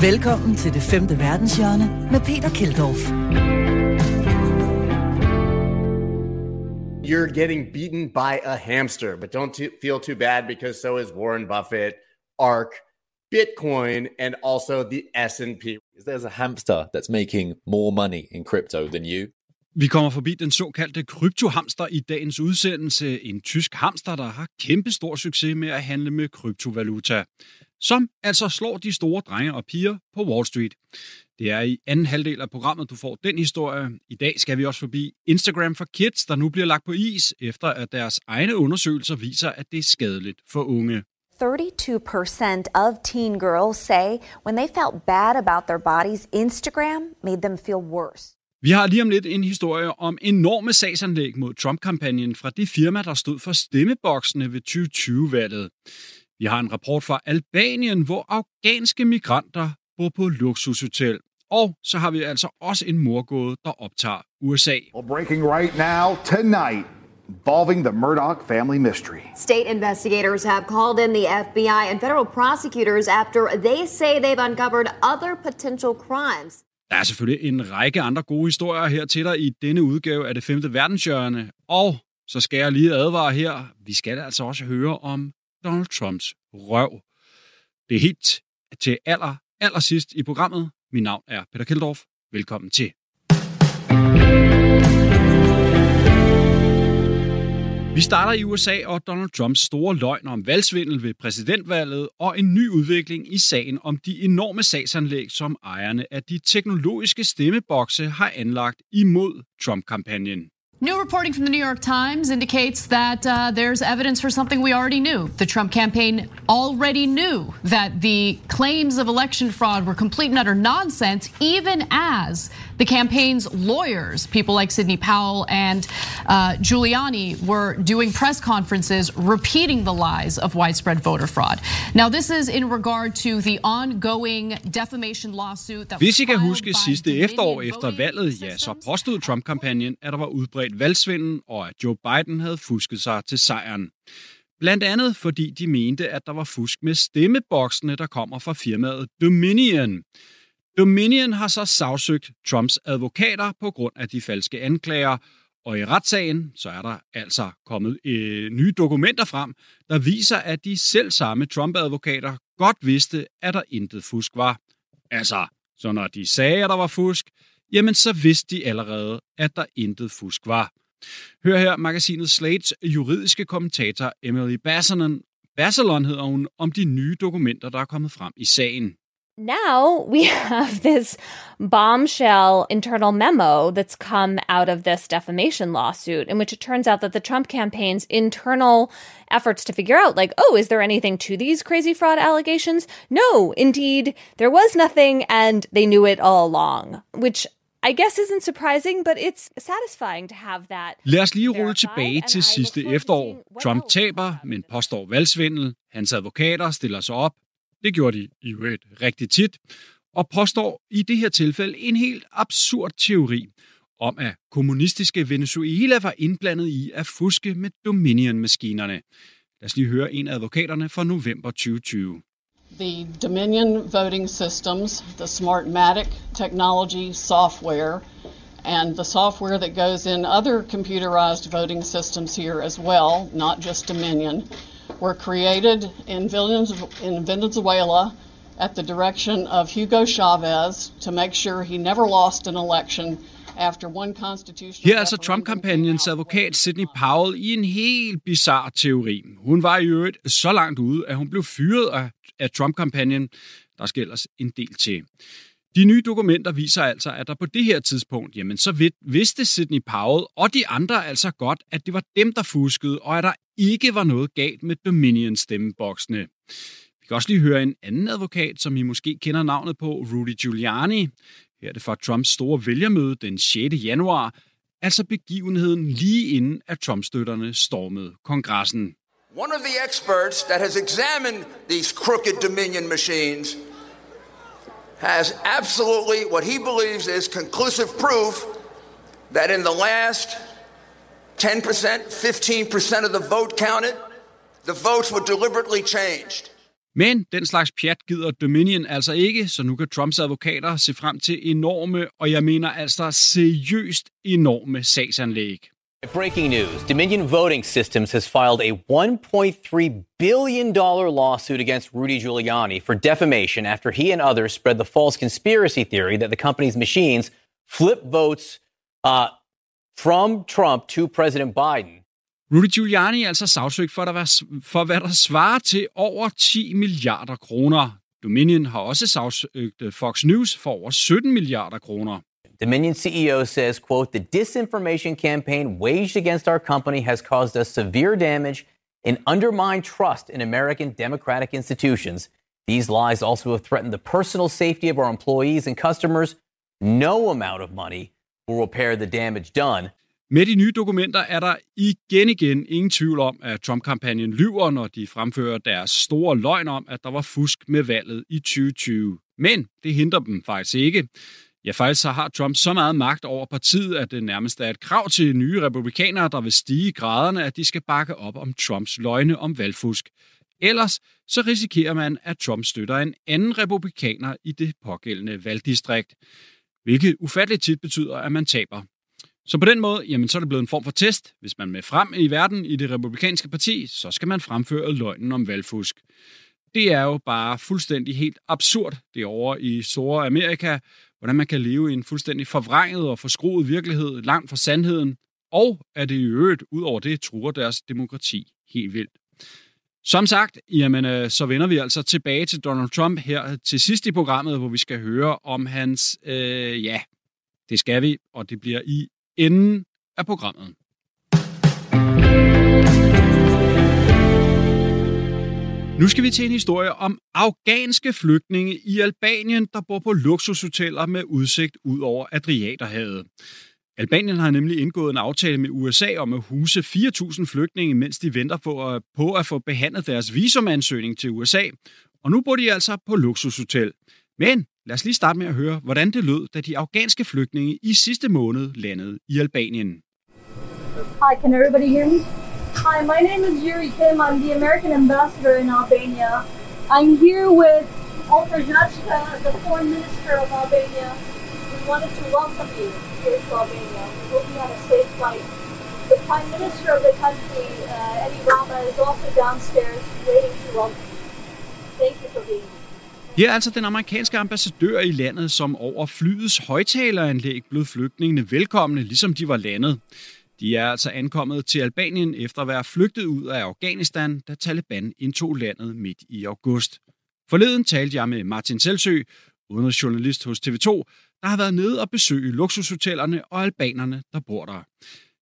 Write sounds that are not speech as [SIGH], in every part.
Velkommen til det femte verdenshjørne med Peter Keldorf. You're getting beaten by a hamster, but don't t- feel too bad because so is Warren Buffett, ARK, Bitcoin, and also the S&P. There's a hamster that's making more money in crypto than you. Vi kommer forbi den såkaldte kryptohamster i dagens udsendelse. En tysk hamster, der har kæmpe stor succes med at handle med kryptovaluta. Som altså slår de store drenge og piger på Wall Street. Det er i anden halvdel af programmet, du får den historie. I dag skal vi også forbi Instagram for Kids, der nu bliver lagt på is, efter at deres egne undersøgelser viser, at det er skadeligt for unge. 32% of teen girls say when they felt bad about their bodies, Instagram made them feel worse. Vi har lige om lidt en historie om enorme sagsanlæg mod Trump-kampagnen fra det firma, der stod for stemmeboksene ved 2020-valget. Vi har en rapport fra Albanien, hvor afghanske migranter bor på luksushotel. Og så har vi altså også en morgåde, der optager USA. Well, breaking right now, tonight, involving the Murdoch family mystery. State investigators have called in the FBI and federal prosecutors after they say they've uncovered other potential crimes. Der er selvfølgelig en række andre gode historier her til dig i denne udgave af det femte verdenshjørne. Og så skal jeg lige advare her, vi skal altså også høre om Donald Trumps røv. Det er helt til aller, aller sidst i programmet. Mit navn er Peter Keldorf. Velkommen til. Vi starter i USA og Donald Trumps store løgn om valgsvindel ved præsidentvalget og en ny udvikling i sagen om de enorme sagsanlæg, som ejerne af de teknologiske stemmebokse har anlagt imod Trump-kampagnen. New reporting from the New York Times indicates that uh, there's evidence for something we already knew. The Trump campaign already knew that the claims of election fraud were complete and utter nonsense, even as the campaign's lawyers, people like Sidney Powell and uh, Giuliani, were doing press conferences repeating the lies of widespread voter fraud. Now, this is in regard to the ongoing defamation lawsuit that Hvis I kan huske sidste efterår efter valget, ja, så påstod Trump-kampagnen, at der var udbredt valgsvindel, og at Joe Biden havde fusket sig til sejren. Blandt andet fordi de mente, at der var fusk med stemmeboksene, der kommer fra firmaet Dominion. Dominion har så sagsøgt Trumps advokater på grund af de falske anklager, og i retssagen så er der altså kommet øh, nye dokumenter frem, der viser, at de selv samme Trump-advokater godt vidste, at der intet fusk var. Altså, så når de sagde, at der var fusk, jamen så vidste de allerede, at der intet fusk var. Hør her magasinet Slates juridiske kommentator Emily Bassanen, Bassalon hedder hun, om de nye dokumenter, der er kommet frem i sagen. Now we [LAUGHS] have this bombshell internal memo that's come out of this defamation lawsuit in which it turns out that the Trump campaign's internal efforts to figure out like oh is there anything to these crazy fraud allegations no indeed there was nothing and they knew it all along which I guess isn't surprising, but it's satisfying to have that. Lad os lige rulle tilbage til sidste look forward to efterår. Trump taber, men påstår valgsvindel. Hans advokater stiller sig op. Det gjorde de i øvrigt rigtig tit. Og påstår i det her tilfælde en helt absurd teori om, at kommunistiske Venezuela var indblandet i at fuske med Dominion-maskinerne. Lad os lige høre en af advokaterne fra november 2020. the Dominion voting systems, the Smartmatic technology software, and the software that goes in other computerized voting systems here as well, not just Dominion, were created in, Venezuela at the direction of Hugo Chavez to make sure he never lost an election after one constitutional Her er altså Trump-kampagnens advokat Sidney Powell i en helt bizarre teori. Hun var i øvrigt så langt ude, at hun blev fyret af, af Trump-kampagnen. Der skal ellers en del til. De nye dokumenter viser altså, at der på det her tidspunkt, jamen så vidste Sidney Powell og de andre altså godt, at det var dem, der fuskede, og at der ikke var noget galt med Dominion stemmeboksene. Vi kan også lige høre en anden advokat, som I måske kender navnet på, Rudy Giuliani. Her er det fra Trumps store vælgermøde den 6. januar, altså begivenheden lige inden, at Trump-støtterne stormede kongressen. One of the experts that has examined these crooked Dominion machines has absolutely what he believes is conclusive proof that in the last 10%, 15% of the vote counted, the votes were deliberately changed. Men den slags pjat gider Dominion altså ikke, så nu kan Trumps advokater se frem til enorme, og jeg mener altså seriøst enorme sagsanlæg. Breaking news Dominion Voting Systems has filed a $1.3 billion lawsuit against Rudy Giuliani for defamation after he and others spread the false conspiracy theory that the company's machines flip votes uh, from Trump to President Biden. Rudy Giuliani er altså sagsøgt for, der for, hvad der svarer til over 10 milliarder kroner. Dominion har også sagsøgt øh, Fox News for over 17 milliarder kroner. Dominion CEO says, quote, the disinformation campaign waged against our company has caused us severe damage and undermined trust in American democratic institutions. These lies also have threatened the personal safety of our employees and customers. No amount of money will repair the damage done. Med de nye dokumenter er der igen igen ingen tvivl om, at Trump-kampagnen lyver, når de fremfører deres store løgn om, at der var fusk med valget i 2020. Men det hindrer dem faktisk ikke. Ja, faktisk så har Trump så meget magt over partiet, at det nærmest er et krav til nye republikanere, der vil stige graderne, at de skal bakke op om Trumps løgne om valgfusk. Ellers så risikerer man, at Trump støtter en anden republikaner i det pågældende valgdistrikt, hvilket ufatteligt tit betyder, at man taber. Så på den måde, jamen, så er det blevet en form for test. Hvis man med frem i verden i det republikanske parti, så skal man fremføre løgnen om valgfusk. Det er jo bare fuldstændig helt absurd det over i store Amerika, hvordan man kan leve i en fuldstændig forvrænget og forskruet virkelighed langt fra sandheden, og at det i øvrigt ud over det truer deres demokrati helt vildt. Som sagt, jamen, øh, så vender vi altså tilbage til Donald Trump her til sidst i programmet, hvor vi skal høre om hans, øh, ja, det skal vi, og det bliver i enden af programmet. Nu skal vi til en historie om afghanske flygtninge i Albanien, der bor på luksushoteller med udsigt ud over Adriaterhavet. Albanien har nemlig indgået en aftale med USA om at huse 4.000 flygtninge, mens de venter på at, på at få behandlet deres visumansøgning til USA. Og nu bor de altså på luksushotel. Men lad os lige starte med at høre, hvordan det lød, da de afghanske flygtninge i sidste måned landede i Albanien. Hi, can everybody hear me? Hi, my name is Yuri Kim. I'm the American ambassador in Albania. I'm here with Alter Jachka, the foreign minister of Albania. We wanted to welcome you here to Albania. We hope you have a safe flight. The prime minister of the country, uh, Eddie Rama, is also downstairs waiting to welcome you. Thank you for being here. Her er altså den amerikanske ambassadør i landet, som over flyets højtaleranlæg blev flygtningene velkomne, ligesom de var landet. De er altså ankommet til Albanien efter at være flygtet ud af Afghanistan, da Taliban indtog landet midt i august. Forleden talte jeg med Martin Selsø, udenrigsjournalist hos TV2, der har været nede og besøge luksushotellerne og albanerne, der bor der.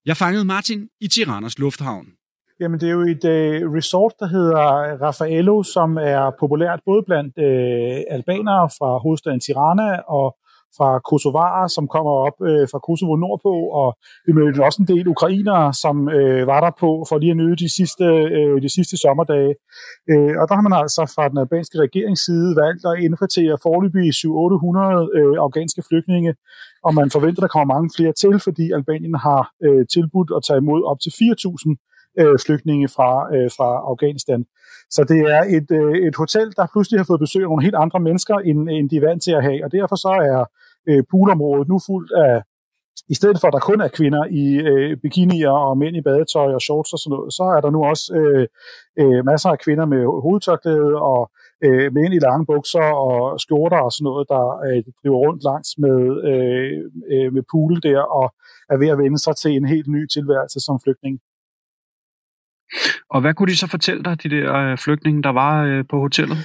Jeg fangede Martin i Tiranas lufthavn. Jamen, det er jo et øh, resort, der hedder Raffaello, som er populært både blandt øh, albanere fra hovedstaden Tirana og fra Kosovarer, som kommer op øh, fra Kosovo nordpå, og vi mødte også en del ukrainere, som øh, var der på for lige at nyde de sidste, øh, de sidste sommerdage. Øh, og der har man altså fra den albanske regerings side valgt at indkvartere forløbig 700-800 øh, afghanske flygtninge, og man forventer, der kommer mange flere til, fordi Albanien har øh, tilbudt at tage imod op til 4.000 øh, flygtninge fra, øh, fra Afghanistan. Så det er et, øh, et hotel, der pludselig har fået besøg af nogle helt andre mennesker, end, end de er vant til at have, og derfor så er øh, poolområdet nu fuldt af i stedet for at der kun er kvinder i øh, bikinier og mænd i badetøj og shorts og sådan noget, så er der nu også øh, øh, masser af kvinder med hovedtørklæde og øh, mænd i lange bukser og skjorter og sådan noget, der øh, driver rundt langs med, øh, øh, med pool der og er ved at vende sig til en helt ny tilværelse som flygtning. Og hvad kunne de så fortælle dig, de der øh, flygtninge, der var øh, på hotellet?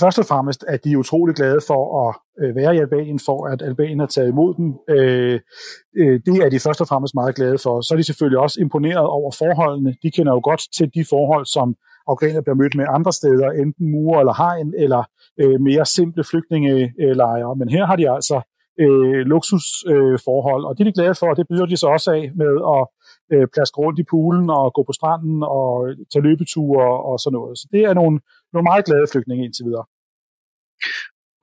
Først og fremmest at de er utrolig glade for at øh, være i Albanien, for at Albanien har taget imod dem. Øh, øh, det er de først og fremmest meget glade for. Så er de selvfølgelig også imponeret over forholdene. De kender jo godt til de forhold, som afghanere bliver mødt med andre steder, enten mure eller hegn, eller øh, mere simple flygtningelejre. Men her har de altså øh, luksusforhold, øh, og det er de glade for, og det byder de så også af med at øh, plaske rundt i poolen og gå på stranden og tage løbeture og sådan noget. Så det er nogle, nogle meget glade flygtninge indtil videre.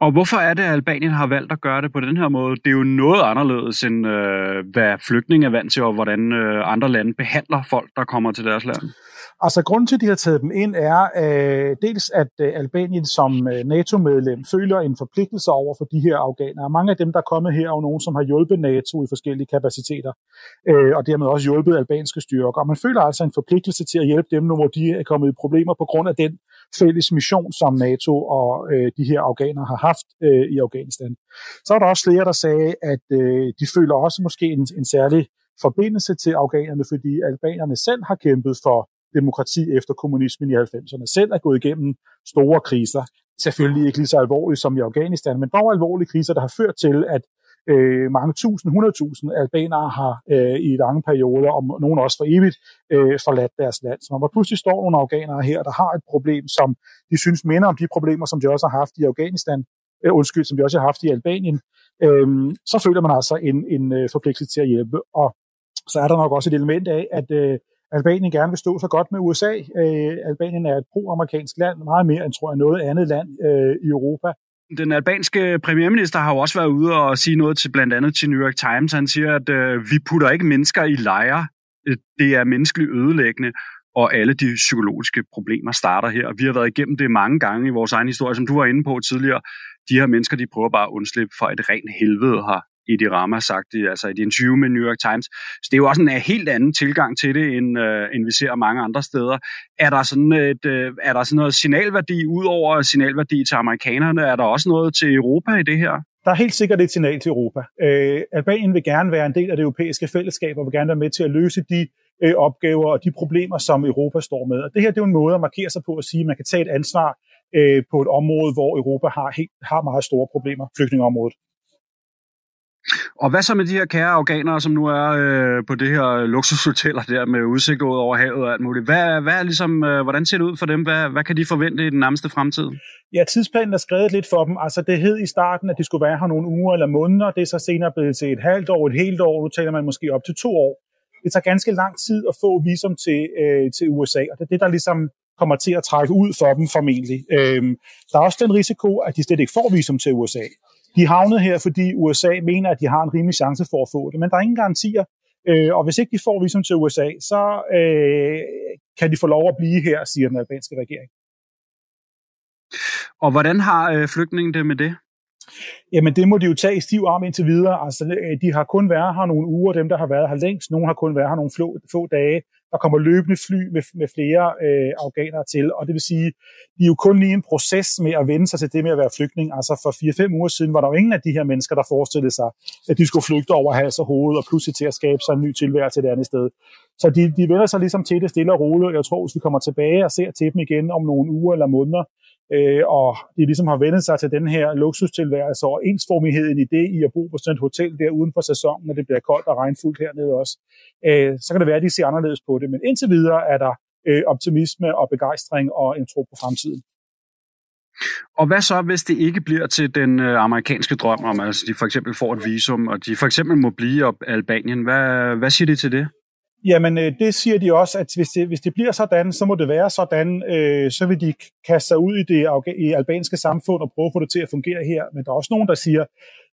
Og hvorfor er det, at Albanien har valgt at gøre det på den her måde? Det er jo noget anderledes end, øh, hvad flygtninge er vant til, og hvordan øh, andre lande behandler folk, der kommer til deres land. Altså, grunden til, at de har taget dem ind, er øh, dels, at øh, Albanien som øh, NATO-medlem føler en forpligtelse over for de her afghanere. Mange af dem, der er kommet her, er jo nogen, som har hjulpet NATO i forskellige kapaciteter, øh, og dermed også hjulpet albanske styrker. Og man føler altså en forpligtelse til at hjælpe dem, når de er kommet i problemer på grund af den fælles mission, som NATO og øh, de her afghanere har haft øh, i Afghanistan. Så er der også flere, der sagde, at øh, de føler også måske en, en særlig forbindelse til afghanerne, fordi albanerne selv har kæmpet for demokrati efter kommunismen i 90'erne, selv er gået igennem store kriser. Selvfølgelig ikke lige så alvorlige som i Afghanistan, men dog alvorlige kriser, der har ført til, at øh, mange tusind, hundredtusind albanere har øh, i lange perioder, og nogen også for evigt, øh, forladt deres land. Så når der pludselig står nogle afghanere her, der har et problem, som de synes minder om de problemer, som de også har haft i Afghanistan, øh, undskyld, som de også har haft i Albanien, øh, så føler man altså en, en øh, forpligtelse til at hjælpe. Og så er der nok også et element af, at øh, Albanien gerne vil stå så godt med USA. Øh, Albanien er et pro-amerikansk land, meget mere end, tror jeg, noget andet land øh, i Europa. Den albanske premierminister har jo også været ude og sige noget til blandt andet til New York Times. Han siger, at øh, vi putter ikke mennesker i lejre. Øh, det er menneskeligt ødelæggende, og alle de psykologiske problemer starter her. Og vi har været igennem det mange gange i vores egen historie, som du var inde på tidligere. De her mennesker, de prøver bare at undslippe for et rent helvede har Edi Rama sagt i, altså i et interview med New York Times. Så det er jo også en øh, helt anden tilgang til det, end, øh, end vi ser mange andre steder. Er der sådan, et, øh, er der sådan noget signalværdi, ud over signalværdi til amerikanerne, er der også noget til Europa i det her? Der er helt sikkert et signal til Europa. Øh, Albanien vil gerne være en del af det europæiske fællesskab, og vil gerne være med til at løse de øh, opgaver og de problemer, som Europa står med. Og det her det er jo en måde at markere sig på at sige, at man kan tage et ansvar øh, på et område, hvor Europa har, helt, har meget store problemer, flygtningeområdet. Og hvad så med de her kære afghanere, som nu er øh, på det her luksushoteller der med udsigt ud over havet og alt muligt? Hvad, hvad er ligesom, øh, hvordan ser det ud for dem? Hvad, hvad kan de forvente i den nærmeste fremtid? Ja, tidsplanen er skrevet lidt for dem. Altså, det hed i starten, at de skulle være her nogle uger eller måneder. Det er så senere blevet til et halvt år, et helt år. Nu taler man måske op til to år. Det tager ganske lang tid at få visum til, øh, til USA, og det er det, der ligesom kommer til at trække ud for dem formentlig. Øhm, der er også den risiko, at de slet ikke får visum til USA. De havnet her, fordi USA mener, at de har en rimelig chance for at få det, men der er ingen garantier. Øh, og hvis ikke de får visum til USA, så øh, kan de få lov at blive her, siger den albanske regering. Og hvordan har øh, flygtningen det med det? Jamen det må de jo tage i stiv arm indtil videre. Altså, øh, de har kun været her nogle uger, dem der har været her længst. Nogle har kun været her nogle få, få dage. Der kommer løbende fly med, med flere øh, afghanere til, og det vil sige, de er jo kun lige en proces med at vende sig til det med at være flygtning. Altså for 4-5 uger siden var der jo ingen af de her mennesker, der forestillede sig, at de skulle flygte over hals og hoved og pludselig til at skabe sig en ny tilværelse et andet sted. Så de, de vender sig ligesom til det stille og roligt. Jeg tror, hvis vi kommer tilbage og ser til dem igen om nogle uger eller måneder, øh, og de ligesom har vendt sig til den her luksustilværelse og ensformigheden i det i at bo på sådan et hotel der uden for sæsonen, når det bliver koldt og regnfuldt hernede også, øh, så kan det være, at de ser anderledes på det. Men indtil videre er der øh, optimisme og begejstring og en tro på fremtiden. Og hvad så, hvis det ikke bliver til den øh, amerikanske drøm om, altså de for eksempel får et visum, og de for eksempel må blive op Albanien? Hvad, hvad siger de til det? Jamen, øh, det siger de også, at hvis det, hvis det bliver sådan, så må det være sådan, øh, så vil de kaste sig ud i det i albanske samfund og prøve at få det til at fungere her. Men der er også nogen, der siger,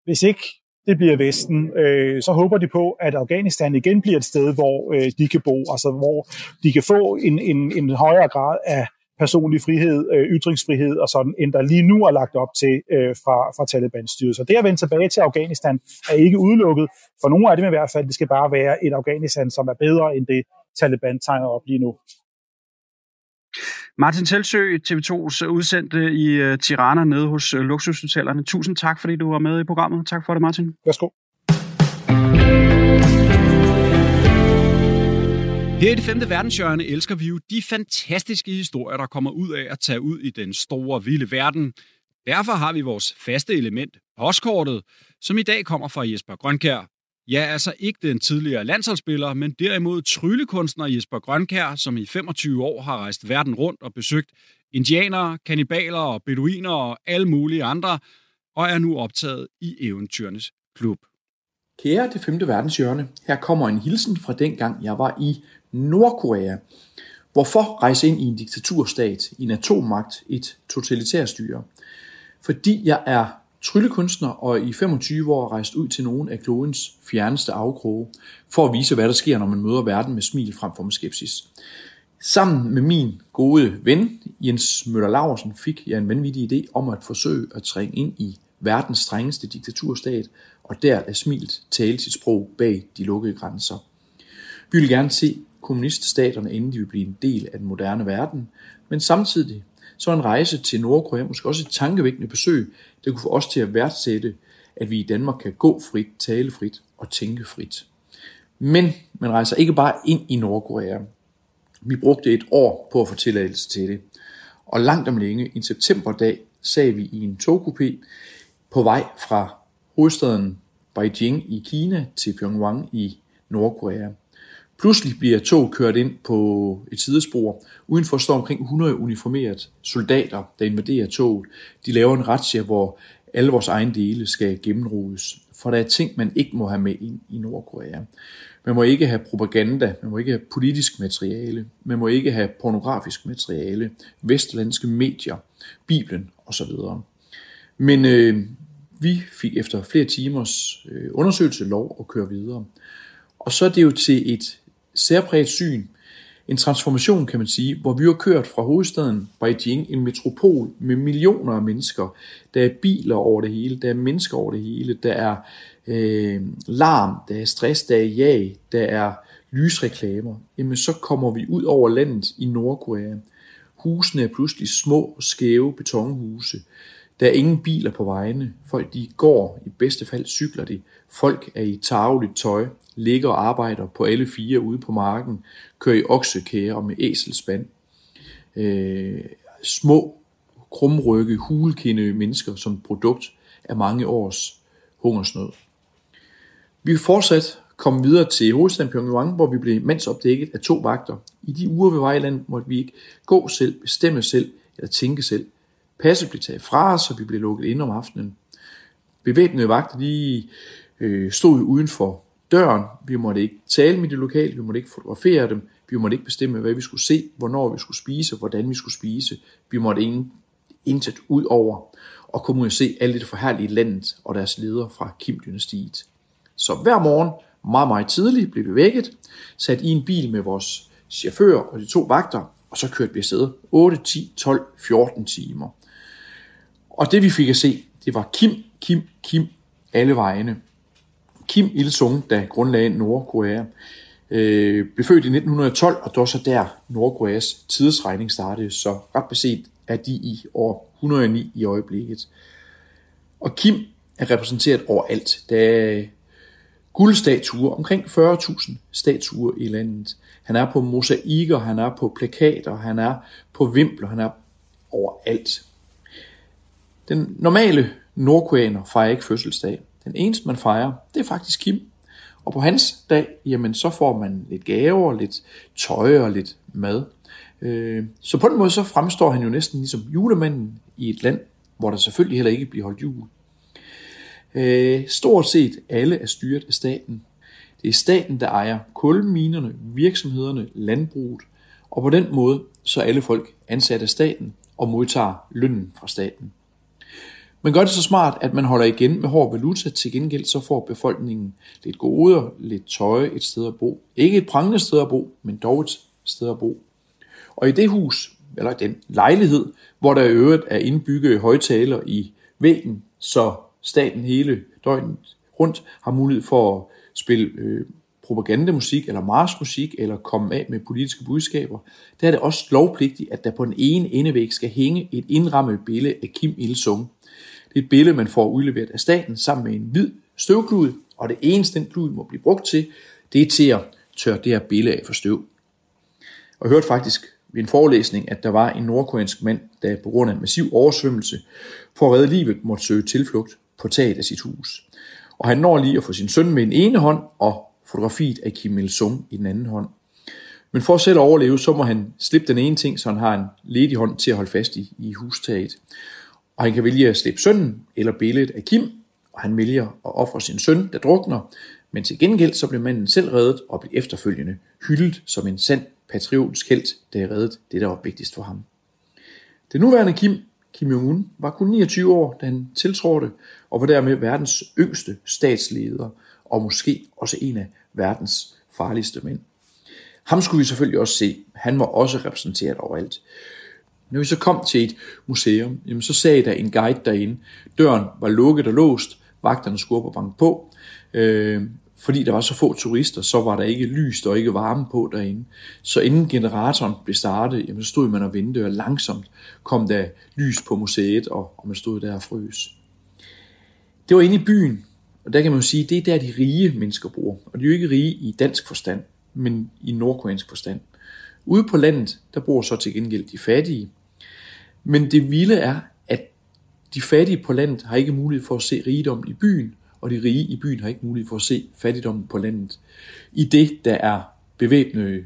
hvis ikke det bliver Vesten, øh, så håber de på, at Afghanistan igen bliver et sted, hvor øh, de kan bo, altså hvor de kan få en, en, en højere grad af personlig frihed, øh, ytringsfrihed og sådan, end der lige nu er lagt op til øh, fra, fra Taliban-styret. Så det at vende tilbage til Afghanistan er ikke udelukket. For nogle af dem i hvert fald, det skal bare være et Afghanistan, som er bedre end det, Taliban tegner op lige nu. Martin Telsø, TV2's udsendte i uh, Tirana nede hos uh, luksushotellerne. Tusind tak, fordi du var med i programmet. Tak for det, Martin. Værsgo. Her i det femte verdenshjørne elsker vi jo de fantastiske historier, der kommer ud af at tage ud i den store, vilde verden. Derfor har vi vores faste element, postkortet, som i dag kommer fra Jesper Grønkær. Ja, altså ikke den tidligere landsholdsspiller, men derimod tryllekunstner Jesper Grønkær, som i 25 år har rejst verden rundt og besøgt indianere, kannibaler og beduiner og alle mulige andre, og er nu optaget i Eventyrenes Klub. Kære det femte verdenshjørne, her kommer en hilsen fra dengang jeg var i Nordkorea. Hvorfor rejse ind i en diktaturstat, i en atommagt, et totalitært styre? Fordi jeg er tryllekunstner og i 25 år rejst ud til nogle af klodens fjerneste afkroge, for at vise, hvad der sker, når man møder verden med smil frem for med skepsis. Sammen med min gode ven, Jens Møller Laursen, fik jeg en vanvittig idé om at forsøge at trænge ind i verdens strengeste diktaturstat, og der er smilt tale sit sprog bag de lukkede grænser. Vi vil gerne se kommuniststaterne, inden de vil blive en del af den moderne verden, men samtidig så en rejse til Nordkorea måske også et tankevækkende besøg, der kunne få os til at værdsætte, at vi i Danmark kan gå frit, tale frit og tænke frit. Men man rejser ikke bare ind i Nordkorea. Vi brugte et år på at få tilladelse til det. Og langt om længe, en septemberdag, sad vi i en togkupé på vej fra hovedstaden Beijing i Kina til Pyongyang i Nordkorea. Pludselig bliver tog kørt ind på et sidespor. Udenfor står omkring 100 uniformerede soldater, der invaderer toget. De laver en razzia, hvor alle vores egne dele skal gennemrodes. For der er ting, man ikke må have med ind i Nordkorea. Man må ikke have propaganda, man må ikke have politisk materiale, man må ikke have pornografisk materiale, vestlandske medier, Bibelen osv. Men øh, vi fik efter flere timers øh, undersøgelse lov at køre videre. Og så er det jo til et særpræget syn, en transformation kan man sige, hvor vi har kørt fra hovedstaden Beijing, en metropol med millioner af mennesker. Der er biler over det hele, der er mennesker over det hele, der er øh, larm, der er stress, der er jag, der er lysreklamer. Jamen så kommer vi ud over landet i Nordkorea. Husene er pludselig små, skæve betonhuse. Der er ingen biler på vejene. Folk de går, i bedste fald cykler de. Folk er i tageligt tøj, ligger og arbejder på alle fire ude på marken, kører i oksekære og med æselspand. Øh, små, krumrygge, hulkinde mennesker som produkt af mange års hungersnød. Vi er fortsat kom videre til hovedstaden Pyongyang, hvor vi blev mandsopdækket af to vagter. I de uger ved Vejland måtte vi ikke gå selv, bestemme selv eller tænke selv. Passet blev taget fra os, og vi blev lukket ind om aftenen. Bevæbnede vagter de, øh, stod uden for døren. Vi måtte ikke tale med de lokale, vi måtte ikke fotografere dem, vi måtte ikke bestemme, hvad vi skulle se, hvornår vi skulle spise, hvordan vi skulle spise. Vi måtte ingen, intet ud over og kunne se alle det forhærlige landet og deres ledere fra Kim-dynastiet. Så hver morgen, meget meget tidligt, blev vi vækket, sat i en bil med vores chauffør og de to vagter, og så kørte vi afsted 8, 10, 12, 14 timer. Og det vi fik at se, det var Kim, Kim, Kim alle vejene. Kim Il-sung, der grundlagde Nordkorea, øh, blev født i 1912, og det var så der Nordkoreas tidsregning startede, så ret beset er de i år 109 i øjeblikket. Og Kim er repræsenteret overalt. Der er guldstatuer, omkring 40.000 statuer i landet. Han er på mosaikker, han er på plakater, han er på vimpler, han er overalt. Den normale nordkoreaner fejrer ikke fødselsdag. Den eneste, man fejrer, det er faktisk Kim. Og på hans dag, jamen så får man lidt gaver, lidt tøj og lidt mad. Øh, så på den måde så fremstår han jo næsten ligesom julemanden i et land, hvor der selvfølgelig heller ikke bliver holdt jul. Øh, stort set alle er styret af staten. Det er staten, der ejer kulminerne, virksomhederne, landbruget, og på den måde så er alle folk ansat af staten og modtager lønnen fra staten. Man gør det så smart, at man holder igen med hård valuta. Til gengæld så får befolkningen lidt goder, lidt tøj, et sted at bo. Ikke et prangende sted at bo, men dog et sted at bo. Og i det hus, eller den lejlighed, hvor der i øvrigt er indbygget højtaler i væggen, så staten hele døgnet rundt har mulighed for at spille øh, propagandamusik eller marsmusik eller komme af med politiske budskaber, der er det også lovpligtigt, at der på den ene endevæg skal hænge et indrammet billede af Kim Il-sung. Det er et billede, man får udleveret af staten sammen med en hvid støvklud, og det eneste den klud må blive brugt til, det er til at tørre det her billede af for støv. Og jeg hørte faktisk ved en forelæsning, at der var en nordkoreansk mand, der på grund af en massiv oversvømmelse for at redde livet måtte søge tilflugt på taget af sit hus. Og han når lige at få sin søn med en ene hånd og fotografiet af Kim Il-sung i den anden hånd. Men for selv at overleve, så må han slippe den ene ting, så han har en ledig hånd til at holde fast i, i hustaget. Og han kan vælge at slippe sønnen eller billedet af Kim, og han vælger at ofre sin søn, der drukner, men til gengæld så bliver manden selv reddet og bliver efterfølgende hyldet som en sand patriotisk held, der er reddet det, der var vigtigst for ham. Den nuværende Kim, Kim Jong-un, var kun 29 år, da han tiltrådte, og var dermed verdens yngste statsleder, og måske også en af verdens farligste mænd. Ham skulle vi selvfølgelig også se. Han var også repræsenteret overalt. Når vi så kom til et museum, jamen så sagde der en guide derinde. Døren var lukket og låst. Vagterne skulle op og banke på. Øh, fordi der var så få turister, så var der ikke lys og ikke varme på derinde. Så inden generatoren blev startet, jamen, så stod man og ventede, og langsomt kom der lys på museet, og, og man stod der og frøs. Det var inde i byen, og der kan man jo sige, det er der de rige mennesker bor. Og de er jo ikke rige i dansk forstand, men i nordkoreansk forstand. Ude på landet, der bor så til gengæld de fattige. Men det vilde er, at de fattige på landet har ikke mulighed for at se rigdom i byen, og de rige i byen har ikke mulighed for at se fattigdommen på landet. I det, der er bevæbnede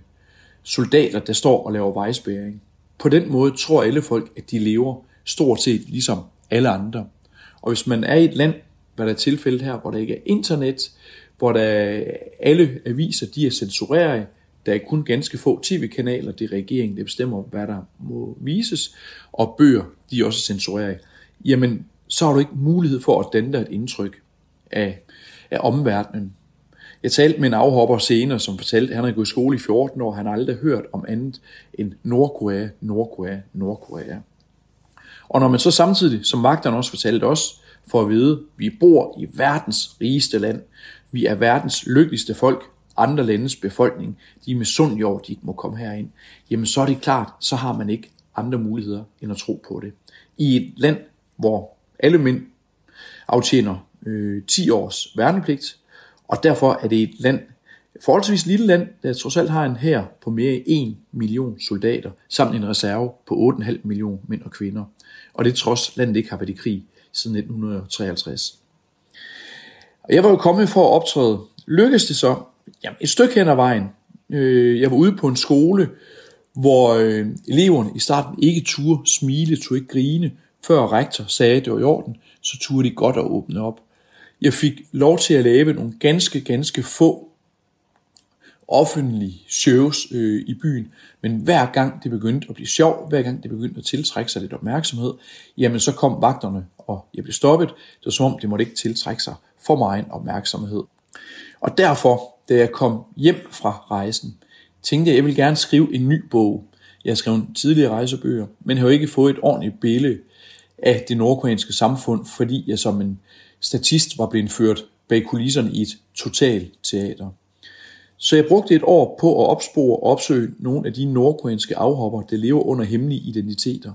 soldater, der står og laver vejsbæring. På den måde tror alle folk, at de lever stort set ligesom alle andre. Og hvis man er i et land, hvad der er tilfældet her, hvor der ikke er internet, hvor der alle aviser de er censureret, der er kun ganske få tv-kanaler, det er regeringen, der bestemmer, hvad der må vises, og bøger, de er også censureret, jamen så har du ikke mulighed for at danne dig et indtryk af, af omverdenen. Jeg talte med en afhopper senere, som fortalte, at han havde gået i skole i 14 år, han har aldrig hørt om andet end Nordkorea, Nordkorea, Nordkorea. Og når man så samtidig, som vagterne også fortalte os, for at vide, at vi bor i verdens rigeste land, vi er verdens lykkeligste folk, andre landes befolkning, de er med sund jord, de ikke må komme herind, jamen så er det klart, så har man ikke andre muligheder end at tro på det. I et land, hvor alle mænd aftjener øh, 10 års værnepligt, og derfor er det et land, forholdsvis lille land, der trods alt har en her på mere end 1 million soldater, samt en reserve på 8,5 millioner mænd og kvinder. Og det trods landet ikke har været i krig siden 1953. Og jeg var jo kommet for at optræde. Lykkedes det så? Jamen, et stykke hen ad vejen. Øh, jeg var ude på en skole, hvor øh, eleverne i starten ikke turde smile, turde ikke grine, før rektor sagde, at det var i orden, så turde de godt at åbne op. Jeg fik lov til at lave nogle ganske, ganske få offentlige shows øh, i byen, men hver gang det begyndte at blive sjov, hver gang det begyndte at tiltrække sig lidt opmærksomhed, jamen så kom vagterne, og jeg blev stoppet. Det var som om, det måtte ikke tiltrække sig for meget opmærksomhed. Og derfor, da jeg kom hjem fra rejsen, tænkte jeg, at jeg ville gerne skrive en ny bog. Jeg skrev en tidligere rejsebøger, men har jo ikke fået et ordentligt billede af det nordkoreanske samfund, fordi jeg som en statist var blevet ført bag kulisserne i et totalt teater. Så jeg brugte et år på at opspore og opsøge nogle af de nordkoreanske afhopper, der lever under hemmelige identiteter.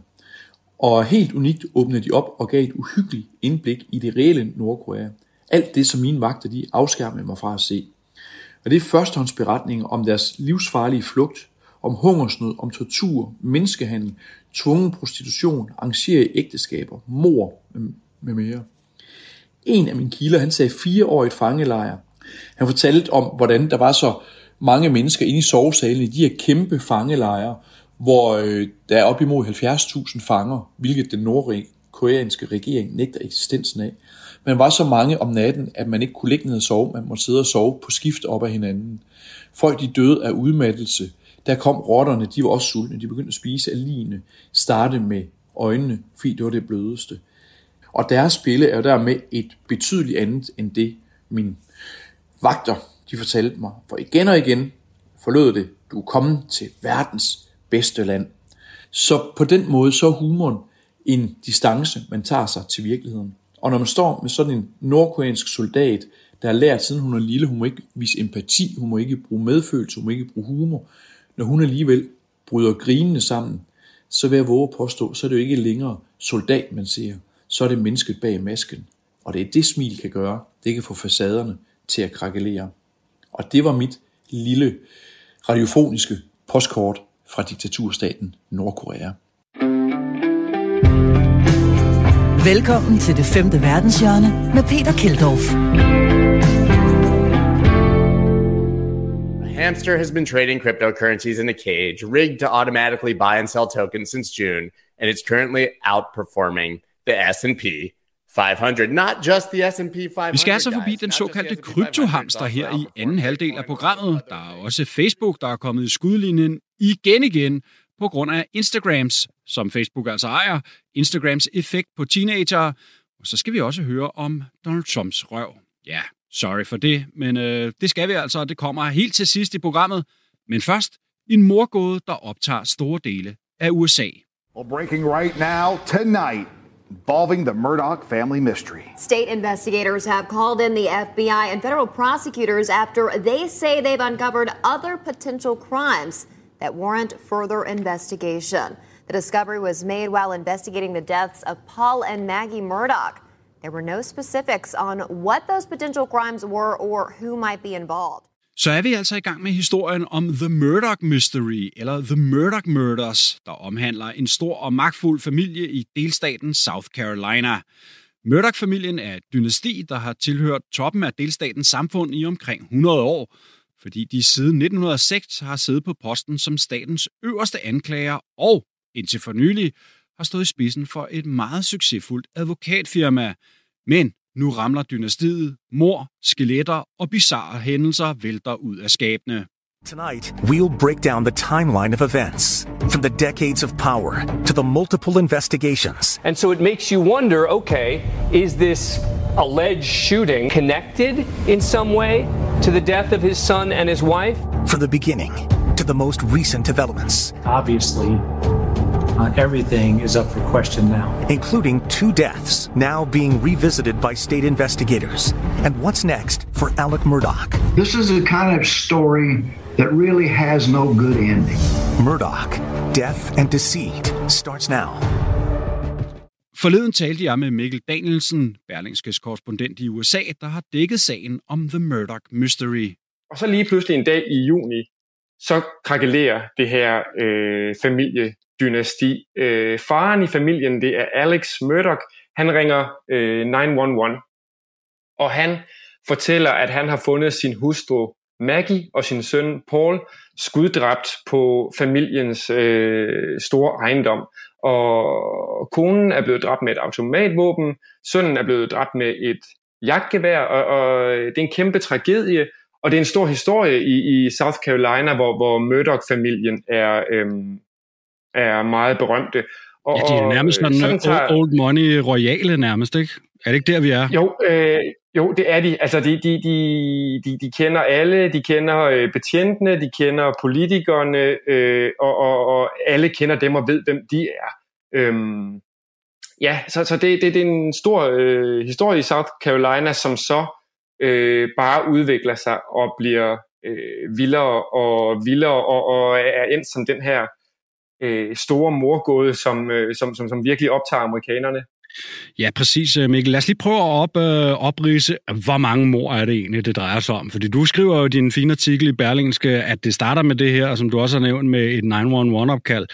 Og helt unikt åbnede de op og gav et uhyggeligt indblik i det reelle Nordkorea. Alt det, som mine vagter de afskærmede mig fra at se. Og det er førstehåndsberetninger om deres livsfarlige flugt, om hungersnød, om tortur, menneskehandel, tvungen prostitution, arrangerede ægteskaber, mor med mere. En af mine kilder, han sagde fire år i et fangelejr. Han fortalte om, hvordan der var så mange mennesker inde i sovesalen i de her kæmpe fangelejre, hvor øh, der er op imod 70.000 fanger, hvilket den nordkoreanske regering nægter eksistensen af. Man var så mange om natten, at man ikke kunne ligge ned og sove, man måtte sidde og sove på skift op af hinanden. Folk de døde af udmattelse. Der kom rotterne, de var også sultne, de begyndte at spise af line, starte med øjnene, fordi det var det blødeste. Og deres spille er jo dermed et betydeligt andet end det, min vagter de fortalte mig. For igen og igen forlod det, du er kommet til verdens bedste land. Så på den måde så er humoren en distance, man tager sig til virkeligheden. Og når man står med sådan en nordkoreansk soldat, der har lært siden hun er lille, hun må ikke vise empati, hun må ikke bruge medfølelse, hun må ikke bruge humor. Når hun alligevel bryder grinende sammen, så vil jeg våge at påstå, så er det jo ikke længere soldat, man ser så er det mennesket bag masken. Og det er det smil kan gøre, det kan få facaderne til at krakelere. Og det var mit lille radiofoniske postkort fra diktaturstaten Nordkorea. Velkommen til det femte verdenshjørne med Peter Keldorf. A hamster has been trading cryptocurrencies in a cage, rigged to automatically buy and sell tokens since June, and it's currently outperforming the S&P 500, not just the S&P 500. Vi skal altså forbi den såkaldte kryptohamster her i anden halvdel af programmet. Der er også Facebook, der er kommet i skudlinjen igen igen på grund af Instagrams, som Facebook altså ejer, Instagrams effekt på teenager. Og så skal vi også høre om Donald Trumps røv. Ja, sorry for det, men øh, det skal vi altså, og det kommer helt til sidst i programmet. Men først en morgåde, der optager store dele af USA. Well, breaking right now, tonight, involving the Murdoch family mystery. State investigators have called in the FBI and federal prosecutors after they say they've uncovered other potential crimes that warrant further investigation. The discovery was made while investigating the deaths of Paul and Maggie Murdoch. There were no specifics on what those potential crimes were or who might be involved. Så er vi altså i gang med historien om The Murdoch Mystery, eller The Murdoch Murders, der omhandler en stor og magtfuld familie i delstaten South Carolina. Murdoch-familien er et dynasti, der har tilhørt toppen af delstatens samfund i omkring 100 år, fordi de siden 1906 har siddet på posten som statens øverste anklager og, indtil for nylig, har stået i spidsen for et meget succesfuldt advokatfirma. Men nu ramler dynastiet, mor, skeletter og bizarre hændelser vælter ud af skabene. Tonight, we'll break down the timeline of events from the decades of power to the multiple investigations. And so it makes you wonder okay, is this alleged shooting connected in some way to the death of his son and his wife? From the beginning to the most recent developments. Obviously, uh, everything is up for question now. Including two deaths now being revisited by state investigators. And what's next for Alec Murdoch? This is a kind of story that really has no good ending. Murdoch, Death and Deceit starts now. Forleden talte jeg med Mikkel Danielsen, Berlingskes korrespondent i USA, der har dækket sagen om The Murdoch Mystery. Og så lige pludselig en dag i juni, så krakelerer det her øh, familiedynasti. Øh, faren i familien, det er Alex Murdoch. Han ringer øh, 911, og han fortæller, at han har fundet sin hustru Maggie og sin søn Paul skuddræbt på familiens øh, store ejendom. Og konen er blevet dræbt med et automatvåben, sønnen er blevet dræbt med et jagtgevær, og, og det er en kæmpe tragedie, og det er en stor historie i, i South Carolina, hvor, hvor Murdoch-familien er, øhm, er meget berømte. Og, ja, de er nærmest sådan, sådan tager... old money royale nærmest, ikke? Er det ikke der, vi er? Jo, øh, jo det er de. Altså, de, de, de, de, de kender alle, de kender øh, betjentene, de kender politikerne, øh, og, og, og alle kender dem og ved, hvem de er. Øhm, ja, så, så det, det, det er en stor øh, historie i South Carolina, som så øh, bare udvikler sig og bliver øh, vildere og vildere og, og er endt som den her øh, store morgåde, som, øh, som, som, som virkelig optager amerikanerne. Ja, præcis, øh, Mikkel. Lad os lige prøve at op, øh, oprise, hvor mange mor er det egentlig, det drejer sig om. Fordi du skriver jo i din fine artikel i Berlingske, at det starter med det her, som du også har nævnt med et 911-opkald.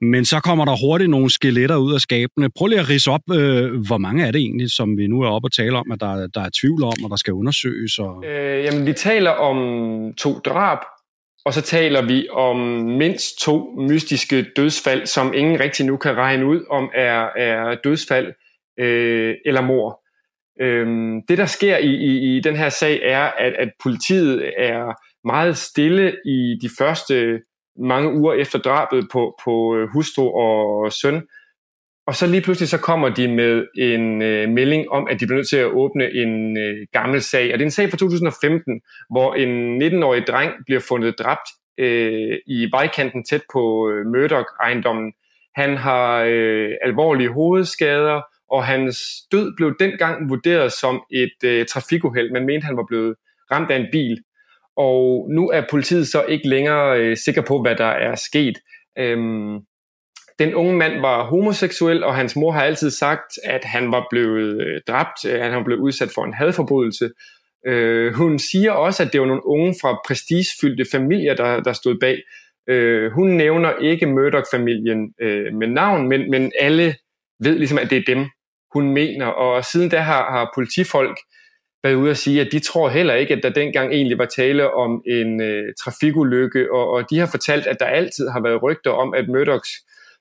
Men så kommer der hurtigt nogle skeletter ud af skabene. Prøv lige at rise op, øh, hvor mange er det egentlig, som vi nu er oppe og tale om, at der, der er tvivl om, og der skal undersøges? Og... Øh, jamen, vi taler om to drab, og så taler vi om mindst to mystiske dødsfald, som ingen rigtig nu kan regne ud, om er, er dødsfald øh, eller mor. Øhm, det, der sker i, i, i den her sag, er, at, at politiet er meget stille i de første mange uger efter drabet på, på øh, hustru og søn. Og så lige pludselig så kommer de med en øh, melding om, at de bliver nødt til at åbne en øh, gammel sag. Og det er en sag fra 2015, hvor en 19-årig dreng bliver fundet dræbt øh, i vejkanten tæt på øh, Murdoch-ejendommen. Han har øh, alvorlige hovedskader, og hans død blev dengang vurderet som et øh, trafikuheld. Man mente, han var blevet ramt af en bil. Og nu er politiet så ikke længere øh, sikker på, hvad der er sket. Øhm, den unge mand var homoseksuel, og hans mor har altid sagt, at han var blevet øh, dræbt, øh, at han var blevet udsat for en hadforbrydelse. Øh, hun siger også, at det var nogle unge fra prestigefyldte familier, der, der stod bag. Øh, hun nævner ikke Murdoch-familien øh, med navn, men, men alle ved ligesom, at det er dem, hun mener. Og siden da har, har politifolk været ude at sige, at de tror heller ikke, at der dengang egentlig var tale om en øh, trafikulykke, og, og de har fortalt, at der altid har været rygter om, at Murdochs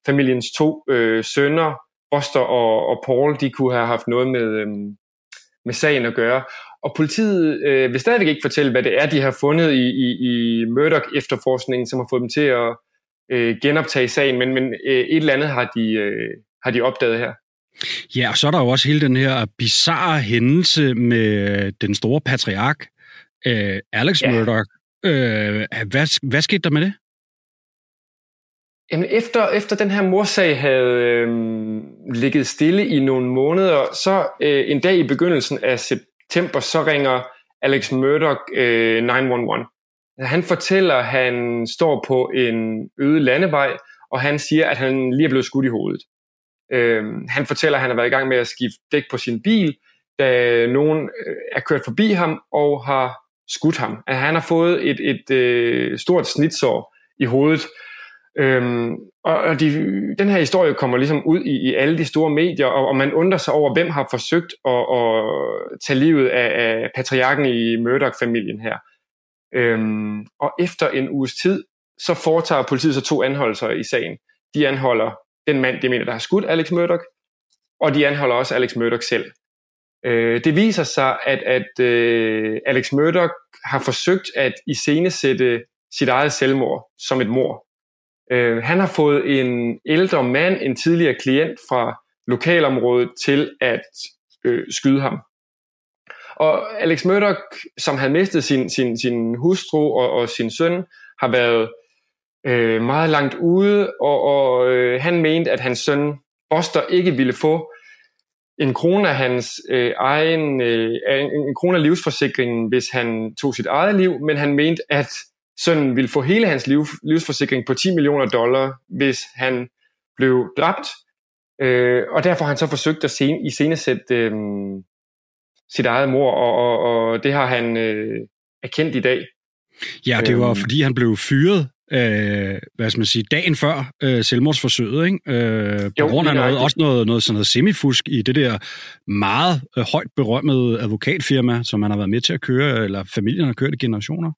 familiens to øh, sønner, Buster og, og Paul, de kunne have haft noget med, øh, med sagen at gøre. Og politiet øh, vil stadigvæk ikke fortælle, hvad det er, de har fundet i, i, i Murdoch-efterforskningen, som har fået dem til at øh, genoptage sagen, men, men øh, et eller andet har de, øh, har de opdaget her. Ja, og så er der jo også hele den her bizarre hændelse med den store patriark, øh, Alex ja. Murdoch, Øh, hvad, hvad skete der med det? Jamen, efter, efter den her morsag havde øh, ligget stille i nogle måneder, så øh, en dag i begyndelsen af september, så ringer Alex Murdoch øh, 911. Han fortæller, at han står på en øde landevej, og han siger, at han lige er blevet skudt i hovedet. Øh, han fortæller, at han har været i gang med at skifte dæk på sin bil, da nogen øh, er kørt forbi ham og har skudt ham. At han har fået et, et øh, stort snitsår i hovedet. Øhm, og de, den her historie kommer ligesom ud i, i alle de store medier, og, og man undrer sig over, hvem har forsøgt at, at tage livet af, af patriarken i Murdoch-familien her. Øhm, og efter en uges tid, så foretager politiet så to anholdelser i sagen. De anholder den mand, de mener, der har skudt Alex Murdoch, og de anholder også Alex Murdoch selv. Øh, det viser sig, at, at øh, Alex Murdoch har forsøgt at iscenesætte sit eget selvmord som et mor. Øh, han har fået en ældre mand, en tidligere klient fra lokalområdet, til at øh, skyde ham. Og Alex Murdoch, som havde mistet sin, sin, sin hustru og, og sin søn, har været øh, meget langt ude, og, og øh, han mente, at hans søn Buster ikke ville få en krone af hans øh, egen, øh, en, en krone af livsforsikringen, hvis han tog sit eget liv, men han mente, at sønnen ville få hele hans liv, livsforsikring på 10 millioner dollar, hvis han blev dræbt. Øh, og derfor har han så forsøgt at sen, i scenesætte øh, sit eget mor, og, og, og det har han øh, erkendt i dag. Ja, det var øhm. fordi han blev fyret øh, hvad skal man sige, dagen før øh, selvmordsforsøget, ikke? Øh, på jo, grund af noget, også noget, noget, sådan noget semifusk i det der meget øh, højt berømmede advokatfirma, som man har været med til at køre, eller familien har kørt i generationer.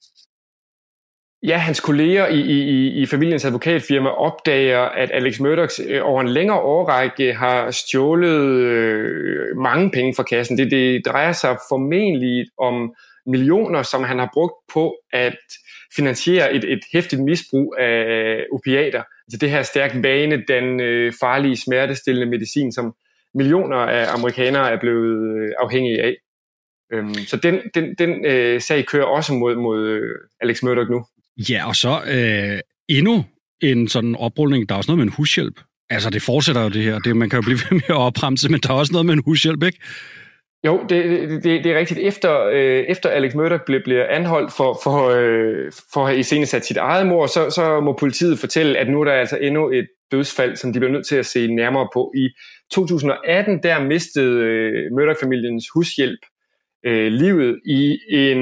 Ja, hans kolleger i, i, i familiens advokatfirma opdager, at Alex Murdoch øh, over en længere årrække har stjålet øh, mange penge fra kassen. Det, det drejer sig formentlig om millioner, som han har brugt på at finansiere et, et hæftigt misbrug af opiater. Altså det her stærkt vane, den øh, farlige smertestillende medicin, som millioner af amerikanere er blevet øh, afhængige af. Øhm, så den, den, den øh, sag kører også mod, mod øh, Alex Murdoch nu. Ja, og så øh, endnu en sådan oprulning. Der er også noget med en hushjælp. Altså, det fortsætter jo det her. Det, man kan jo blive [LAUGHS] ved med at opremse, men der er også noget med en hushjælp, ikke? Jo, det, det, det er rigtigt. Efter, øh, efter Alex Murdoch bliver, bliver anholdt for, for, øh, for at have iscenesat sit eget mor, så, så må politiet fortælle, at nu er der altså endnu et dødsfald, som de bliver nødt til at se nærmere på. I 2018, der mistede øh, Murdoch-familiens hushjælp øh, livet i en,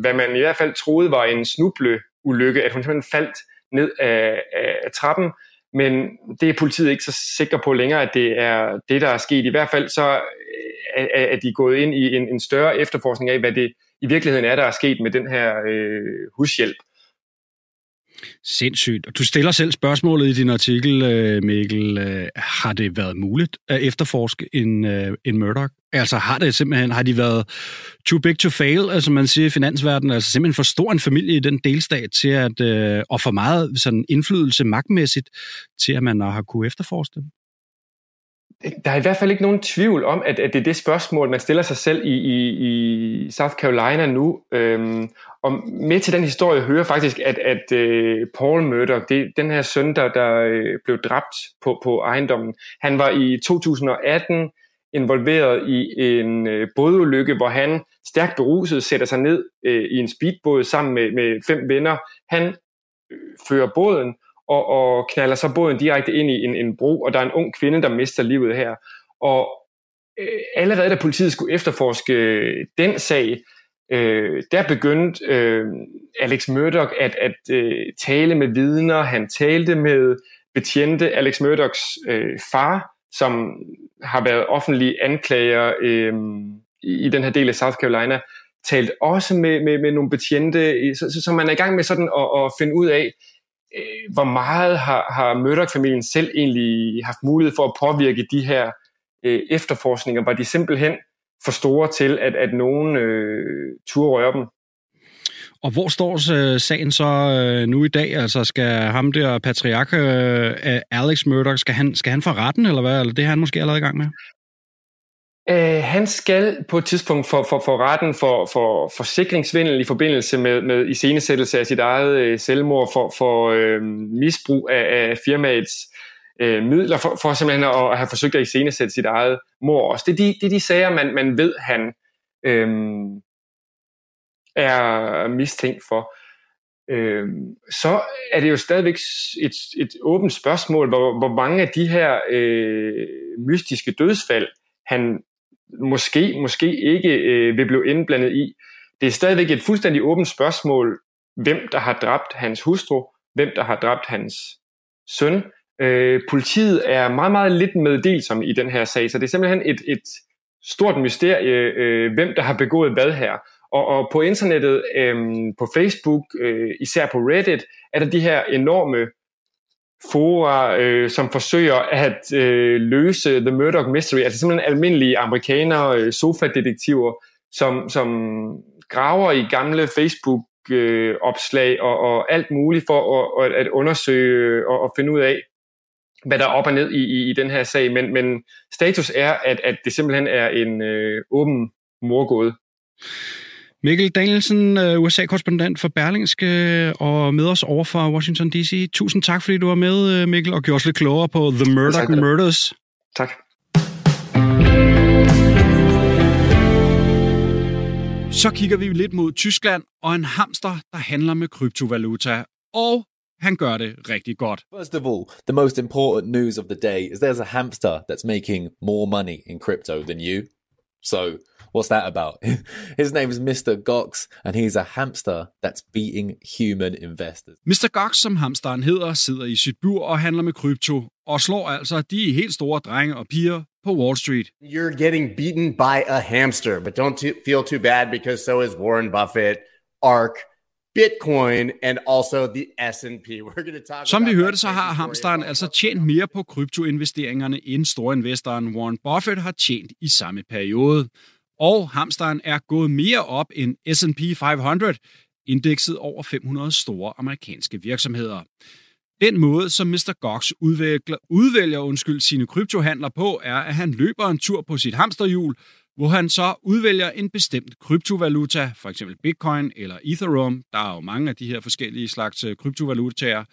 hvad man i hvert fald troede var en snubleulykke, at hun simpelthen faldt ned af, af trappen, men det er politiet ikke så sikker på længere, at det er det, der er sket. I hvert fald så øh, er, de gået ind i en, en større efterforskning af, hvad det i virkeligheden er, der er sket med den her øh, hushjælp. Sindssygt. Du stiller selv spørgsmålet i din artikel, øh, Mikkel. Øh, har det været muligt at efterforske en, en Murdoch? Altså har det simpelthen, har de været too big to fail, altså man siger i finansverdenen, altså simpelthen for stor en familie i den delstat til at, øh, og for meget sådan indflydelse magtmæssigt til, at man har kunne efterforske dem? der er i hvert fald ikke nogen tvivl om, at, at det er det spørgsmål, man stiller sig selv i, i, i South Carolina nu. Øhm, og med til den historie hører faktisk, at, at øh, Paul Murdoch, det, den her søn, der, der øh, blev dræbt på, på ejendommen, han var i 2018 involveret i en øh, bådulykke, hvor han stærkt beruset sætter sig ned øh, i en speedbåd sammen med, med fem venner. Han øh, fører båden, og, og knaller så båden direkte ind i en, en bro, og der er en ung kvinde, der mister livet her. Og øh, allerede da politiet skulle efterforske øh, den sag, øh, der begyndte øh, Alex Murdoch at, at øh, tale med vidner. Han talte med betjente Alex Murdochs øh, far, som har været offentlige anklager øh, i, i den her del af South Carolina, talt også med, med, med nogle betjente, så, så, så man er i gang med sådan at, at finde ud af, øh, hvor meget har, har Murdoch-familien selv egentlig haft mulighed for at påvirke de her øh, efterforskninger? Var de simpelthen for store til, at, at nogen øh, turde røre dem? Og hvor står øh, sagen så øh, nu i dag? Altså skal ham der patriark øh, Alex Murdoch, skal han, skal han for retten, eller hvad? Eller det har han måske allerede i gang med? Øh, han skal på et tidspunkt for, for, for retten for, for forsikringsvindel i forbindelse med, med iscenesættelse af sit eget øh, selvmord, for, for øh, misbrug af, af firmaets øh, midler, for, for simpelthen at, at have forsøgt at iscenesætte sit eget mor også. Det er de, det er de sager, man, man ved, han øh, er mistænkt for. Øh, så er det jo stadigvæk et, et åbent spørgsmål, hvor, hvor mange af de her øh, mystiske dødsfald, han måske, måske ikke øh, vil blive indblandet i. Det er stadigvæk et fuldstændig åbent spørgsmål, hvem der har dræbt hans hustru, hvem der har dræbt hans søn. Øh, politiet er meget, meget lidt meddelsom i den her sag, så det er simpelthen et, et stort mysterie, øh, hvem der har begået hvad her. Og, og på internettet, øhm, på Facebook, øh, især på Reddit, er der de her enorme fora, øh, som forsøger at øh, løse The Murdoch Mystery, altså simpelthen almindelige amerikanere, øh, sofa-detektiver, som, som graver i gamle Facebook-opslag øh, og, og alt muligt for at, at undersøge øh, og og finde ud af, hvad der er op og ned i, i, i den her sag. Men, men status er, at, at det simpelthen er en øh, åben morgåde. Mikkel Danielsen, øh, USA-korrespondent for Berlingske og med os over fra Washington D.C. Tusind tak, fordi du var med, øh, Mikkel, og gjorde os lidt klogere på The Murdoch tak, Murders. Tak. Så kigger vi lidt mod Tyskland og en hamster, der handler med kryptovaluta. Og han gør det rigtig godt. First of all, the most important news of the day is there's a hamster that's making more money in crypto than you. So what's that about? [LAUGHS] His name is Mr. Gox, and he's a hamster that's beating human investors. Mr. Gox, som hamsteren hedder, sidder i sit bur og handler med krypto, og slår altså de helt store drenge og piger på Wall Street. You're getting beaten by a hamster, but don't feel too bad because so is Warren Buffett, ARK, Bitcoin and also the S&P. [LAUGHS] We're going to talk Som vi hørte, så har hamsteren altså tjent mere på kryptoinvesteringerne, end storinvestoren Warren Buffett har tjent i samme periode. Og hamsteren er gået mere op end S&P 500, indekset over 500 store amerikanske virksomheder. Den måde, som Mr. Gox udvælger, udvælger undskyld, sine kryptohandler på, er, at han løber en tur på sit hamsterhjul, hvor han så udvælger en bestemt kryptovaluta, for eksempel Bitcoin eller Ethereum. Der er jo mange af de her forskellige slags øh, kryptovalutaer.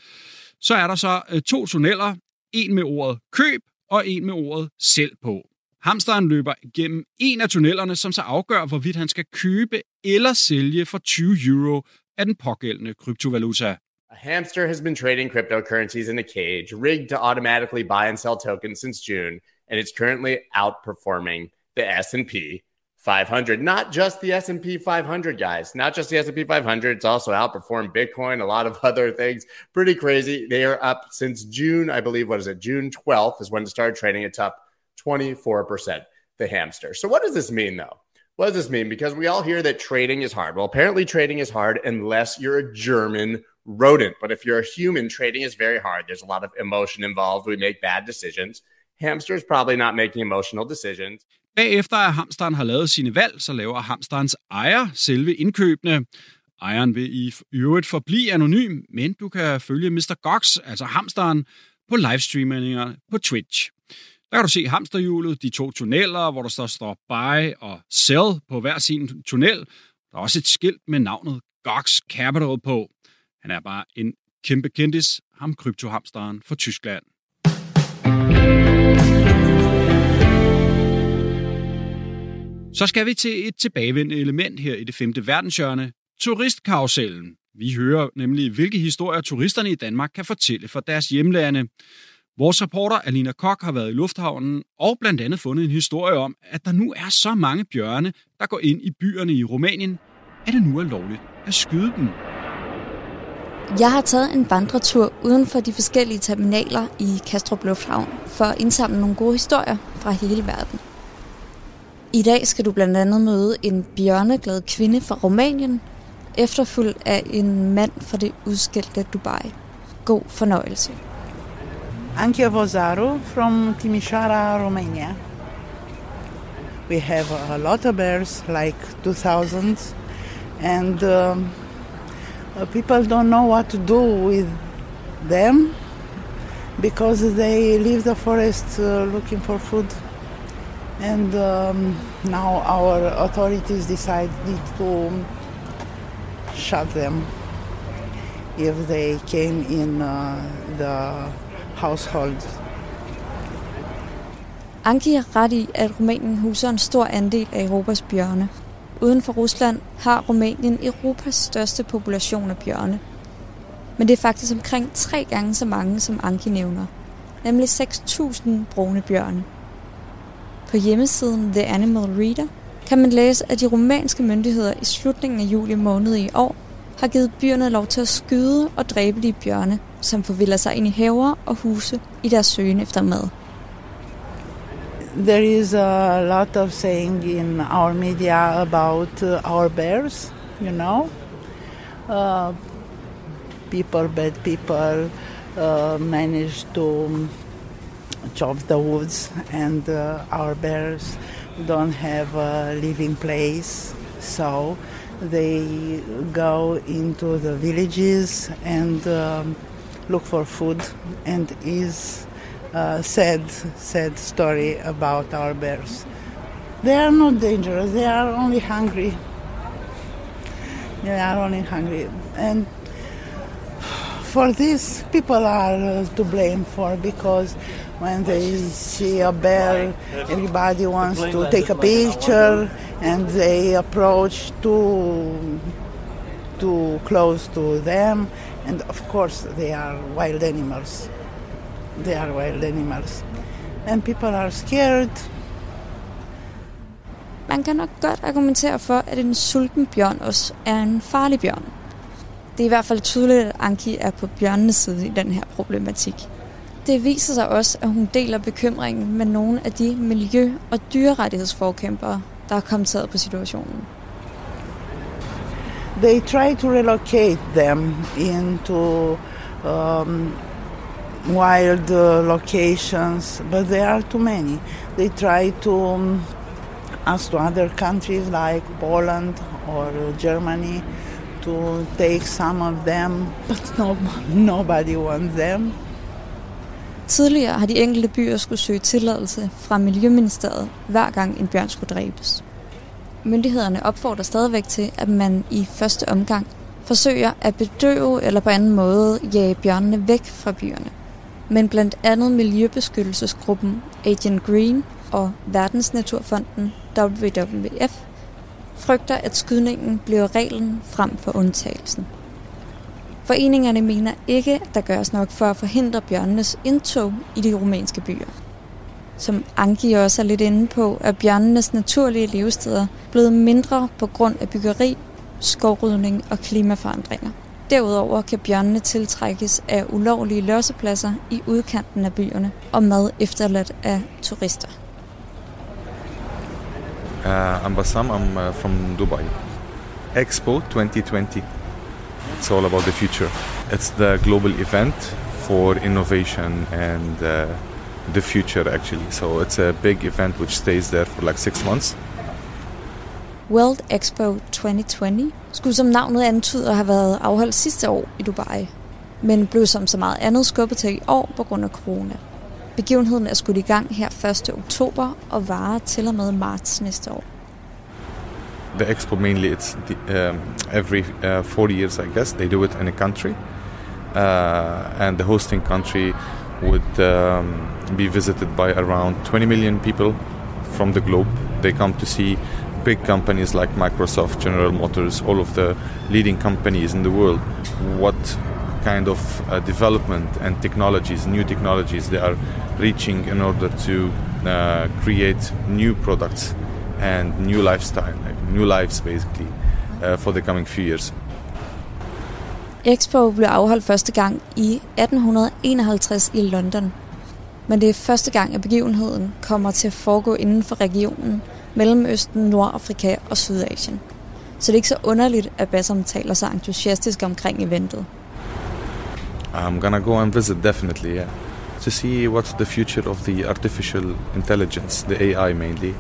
Så er der så øh, to tunneller, en med ordet køb og en med ordet selv på. Hamsteren løber igennem en af tunnellerne, som så afgør, hvorvidt han skal købe eller sælge for 20 euro af den pågældende kryptovaluta. A hamster has been trading cryptocurrencies in a cage, rigged to automatically buy and sell tokens since June, and it's currently outperforming the S&P 500, not just the S&P 500 guys, not just the S&P 500, it's also outperformed Bitcoin, a lot of [LAUGHS] other things. Pretty crazy. They are up since June, I believe what is it? June 12th is when it started trading. It's up 24%, the hamster. So what does this mean though? What does this mean? Because we all hear that trading is hard. Well, apparently trading is hard unless you're a German rodent. But if you're a human, trading is very hard. There's a lot of emotion involved. We make bad decisions. Hamsters probably not making emotional decisions. Bagefter at hamsteren har lavet sine valg, så laver hamsterens ejer selve indkøbene. Ejeren vil i øvrigt forblive anonym, men du kan følge Mr. Gox, altså hamsteren, på livestreamingerne på Twitch. Der kan du se hamsterhjulet, de to tunneller, hvor der står, står buy og sell på hver sin tunnel. Der er også et skilt med navnet Gox Capital på. Han er bare en kæmpe kendis, ham kryptohamsteren fra Tyskland. Så skal vi til et tilbagevendende element her i det femte verdenshjørne, turistkarusellen. Vi hører nemlig, hvilke historier turisterne i Danmark kan fortælle for deres hjemlande. Vores reporter Alina Kok har været i lufthavnen og blandt andet fundet en historie om, at der nu er så mange bjørne, der går ind i byerne i Rumænien, at det nu er lovligt at skyde dem. Jeg har taget en vandretur uden for de forskellige terminaler i Kastrup Lufthavn for at indsamle nogle gode historier fra hele verden. I dag skal du blandt andet møde en bjørneglad kvinde fra Rumænien, efterfulgt af en mand fra det udskældte Dubai. God fornøjelse. Anchia Vozaru from Timișoara, Romania. We have a lot of bears, like 2,000, and um, uh, people don't know what to do with them because they leave the forest uh, looking for food. And um, now our authorities decided to shut them if they came in uh, the household. Anki har ret i, at Rumænien huser en stor andel af Europas bjørne. Uden for Rusland har Rumænien Europas største population af bjørne. Men det er faktisk omkring tre gange så mange, som Anki nævner. Nemlig 6.000 brune bjørne. På hjemmesiden The Animal Reader kan man læse, at de rumænske myndigheder i slutningen af juli måned i år har givet byerne lov til at skyde og dræbe de bjørne, som forvilder sig ind i haver og huse i deres søgen efter mad. There is a lot of saying in our media about uh, our bears, you know. Uh, people, bad people, uh, manage to chop the woods, and uh, our bears don't have a living place. So they go into the villages and um, look for food, and is a sad, sad story about our bears. They are not dangerous. They are only hungry. They are only hungry, and for this, people are uh, to blame for because when they see a bear, everybody wants to take a picture, and they approach too too close to them, and of course they are wild animals. They are wild animals, and people are scared. Man kan nok godt argumentere for, at en sulten bjørn også er en farlig bjørn. Det er i hvert fald tydeligt, at Anki er på bjørnenes side i den her problematik. Det viser sig også, at hun deler bekymringen med nogle af de miljø- og dyrerettighedsforkæmpere, der har kommenteret på situationen. They try to relocate them into um, wild uh, locations, but there are too many. They try to um, ask to other countries like Poland or uh, Germany to take some of them, but no, [LAUGHS] nobody wants them. Tidligere har de enkelte byer skulle søge tilladelse fra Miljøministeriet, hver gang en bjørn skulle dræbes. Myndighederne opfordrer stadigvæk til, at man i første omgang forsøger at bedøve eller på anden måde jage bjørnene væk fra byerne. Men blandt andet Miljøbeskyttelsesgruppen Agent Green og Verdensnaturfonden WWF frygter, at skydningen bliver reglen frem for undtagelsen. Foreningerne mener ikke, at der gøres nok for at forhindre bjørnenes indtog i de rumænske byer. Som Anki også er lidt inde på, er bjørnenes naturlige levesteder blevet mindre på grund af byggeri, skovrydning og klimaforandringer. Derudover kan bjørnene tiltrækkes af ulovlige lossepladser i udkanten af byerne og mad efterladt af turister. Uh, I'm Bassam, I'm uh, from Dubai. Expo 2020. It's all about the future. It's the global event for innovation and uh, the future, actually. So it's a big event which stays there for like six months. World Expo 2020 skulle som navnet antyder have været afholdt sidste år i Dubai, men blev som så meget andet skubbet til i år på grund af corona. Begivenheden er skudt i gang her 1. oktober og varer til og med marts næste år. The expo mainly it's the, um, every uh, 40 years, I guess. They do it in a country, uh, and the hosting country would um, be visited by around 20 million people from the globe. They come to see big companies like Microsoft, General Motors, all of the leading companies in the world. What kind of uh, development and technologies, new technologies, they are reaching in order to uh, create new products and new lifestyle, like new lives basically, uh, for the coming few years. Expo blev afholdt første gang i 1851 i London. Men det er første gang, at begivenheden kommer til at foregå inden for regionen Mellemøsten, Nordafrika og Sydasien. Så det er ikke så underligt, at Bassam taler så entusiastisk omkring eventet. I'm gonna go and visit definitely, yeah, to see what's the future of the artificial intelligence, the AI mainly,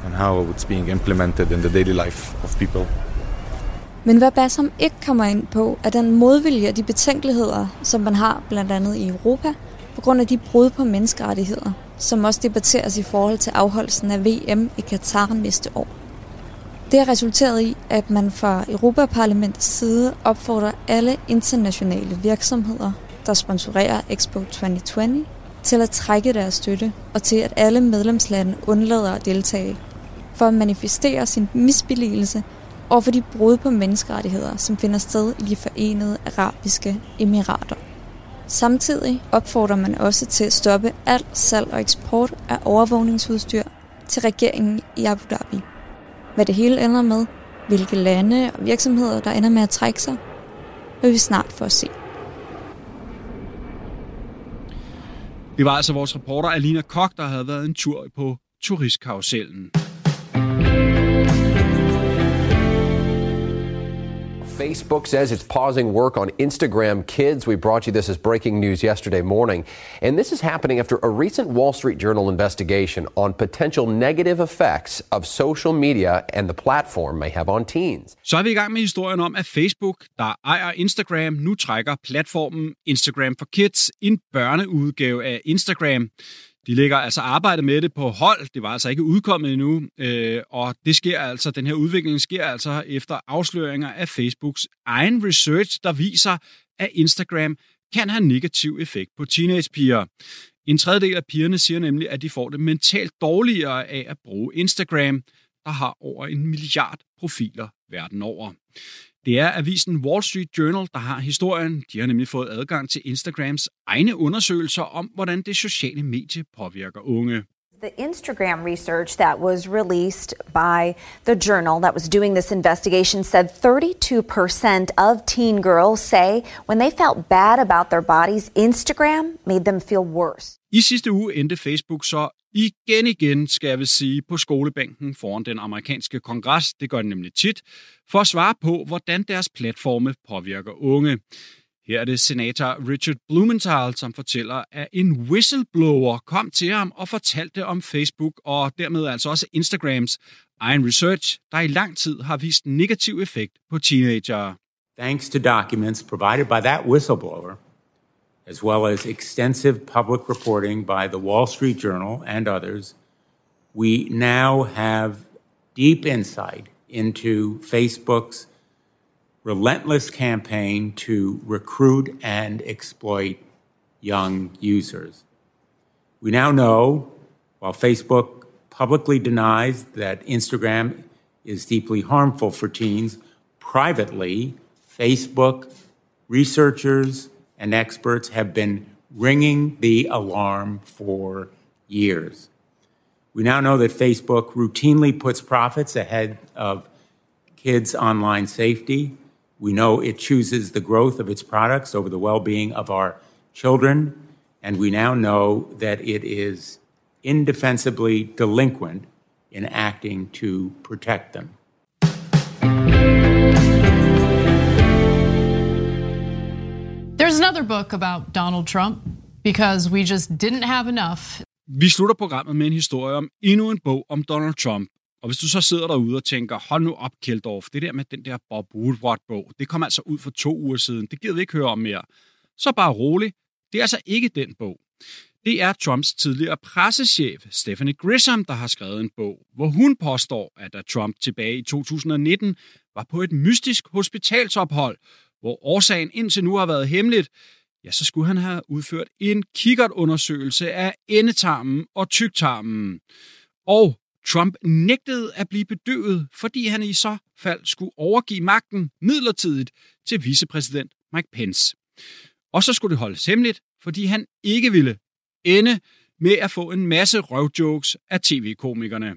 Yeah. and how it's being implemented in the daily life of people. Men hvad Bassam ikke kommer ind på, er den modvilje og de betænkeligheder, som man har blandt andet i Europa, på grund af de brud på menneskerettigheder, som også debatteres i forhold til afholdelsen af VM i Katar næste år. Det har resulteret i, at man fra Europaparlamentets side opfordrer alle internationale virksomheder, der sponsorerer Expo 2020, til at trække deres støtte og til at alle medlemslande undlader at deltage, for at manifestere sin misbilligelse over for de brud på menneskerettigheder, som finder sted i de forenede arabiske emirater. Samtidig opfordrer man også til at stoppe alt salg og eksport af overvågningsudstyr til regeringen i Abu Dhabi. Hvad det hele ender med, hvilke lande og virksomheder, der ender med at trække sig, vil vi snart få at se. Det var altså vores reporter Alina Kok, der havde været en tur på turistkarusellen. Facebook says it's pausing work on Instagram Kids. We brought you this as breaking news yesterday morning. And this is happening after a recent Wall Street Journal investigation on potential negative effects of social media and the platform may have on teens. Så er vi i gang med historien om, at Facebook, der ejer Instagram, nu trækker platformen Instagram for Kids, en børneudgave af Instagram. De lægger altså arbejde med det på hold. Det var altså ikke udkommet endnu. Øh, og det sker altså, den her udvikling sker altså efter afsløringer af Facebooks egen research, der viser, at Instagram kan have negativ effekt på teenagepiger. En tredjedel af pigerne siger nemlig, at de får det mentalt dårligere af at bruge Instagram, der har over en milliard profiler verden over. Det er avisen Wall Street Journal, der har historien. De har nemlig fået adgang til Instagrams egne undersøgelser om, hvordan det sociale medie påvirker unge. The Instagram research that was released by the journal that was doing this investigation said 32% of teen girls say when they felt bad about their bodies, Instagram made them feel worse. I sidste uge endte Facebook så igen igen, skal jeg vil sige, på skolebænken foran den amerikanske kongres, det gør den nemlig tit, for at svare på, hvordan deres platforme påvirker unge. Her er det senator Richard Blumenthal, som fortæller, at en whistleblower kom til ham og fortalte om Facebook og dermed altså også Instagrams egen research, der i lang tid har vist negativ effekt på teenagere. Thanks to documents provided by that whistleblower, as well as extensive public reporting by the Wall Street Journal and others, we now have deep insight into Facebook's relentless campaign to recruit and exploit young users. We now know, while Facebook publicly denies that Instagram is deeply harmful for teens, privately, Facebook researchers and experts have been ringing the alarm for years. We now know that Facebook routinely puts profits ahead of kids' online safety. We know it chooses the growth of its products over the well being of our children. And we now know that it is indefensibly delinquent in acting to protect them. There's another book about Donald Trump because we just didn't have enough. Vi slutter programmet med en historie om endnu en bog om Donald Trump. Og hvis du så sidder derude og tænker, hold nu op, Kjeldorf, det der med den der Bob Woodward-bog, det kom altså ud for to uger siden, det gider vi ikke høre om mere. Så bare rolig, det er altså ikke den bog. Det er Trumps tidligere pressechef, Stephanie Grisham, der har skrevet en bog, hvor hun påstår, at da Trump tilbage i 2019 var på et mystisk hospitalsophold, hvor årsagen indtil nu har været hemmeligt, ja, så skulle han have udført en kikkertundersøgelse af endetarmen og tyktarmen. Og Trump nægtede at blive bedøvet, fordi han i så fald skulle overgive magten midlertidigt til vicepræsident Mike Pence. Og så skulle det holdes hemmeligt, fordi han ikke ville ende med at få en masse røvjokes af tv-komikerne.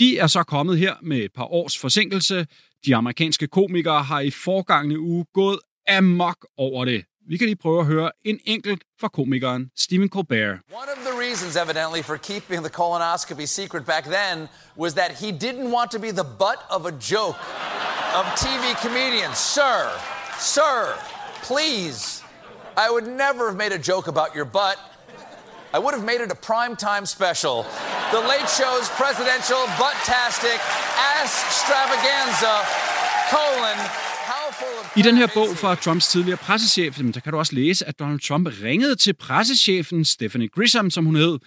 De er så kommet her med et par års forsinkelse. De amerikanske komikere har i forgangne uge gået amok over det. Vi kan lige prøve at høre en enkelt fra komikeren Stephen Colbert. One of the reasons, evidently, for keeping the colonoscopy secret back then was that he didn't want to be the butt of a joke of TV comedians. Sir, sir, please. I would never have made a joke about your butt. I would have made it a primetime special. The Late Show's presidential butt-tastic ass extravaganza, colon, I den her bog fra Trumps tidligere pressechef, der kan du også læse, at Donald Trump ringede til pressechefen Stephanie Grisham, som hun hed,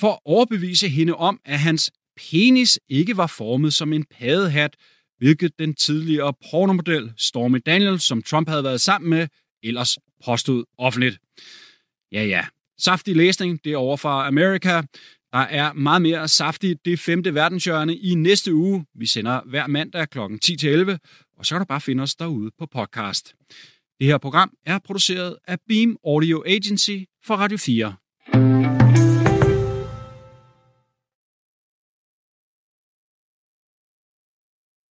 for at overbevise hende om, at hans penis ikke var formet som en padehat, hvilket den tidligere pornomodel Stormy Daniels, som Trump havde været sammen med, ellers påstod offentligt. Ja, ja. Saftig læsning, det er over fra Amerika. Der er meget mere saftigt det femte verdenshjørne i næste uge. Vi sender hver mandag kl. 10-11, og så kan du bare finde os derude på podcast. Det her program er produceret af Beam Audio Agency for Radio 4.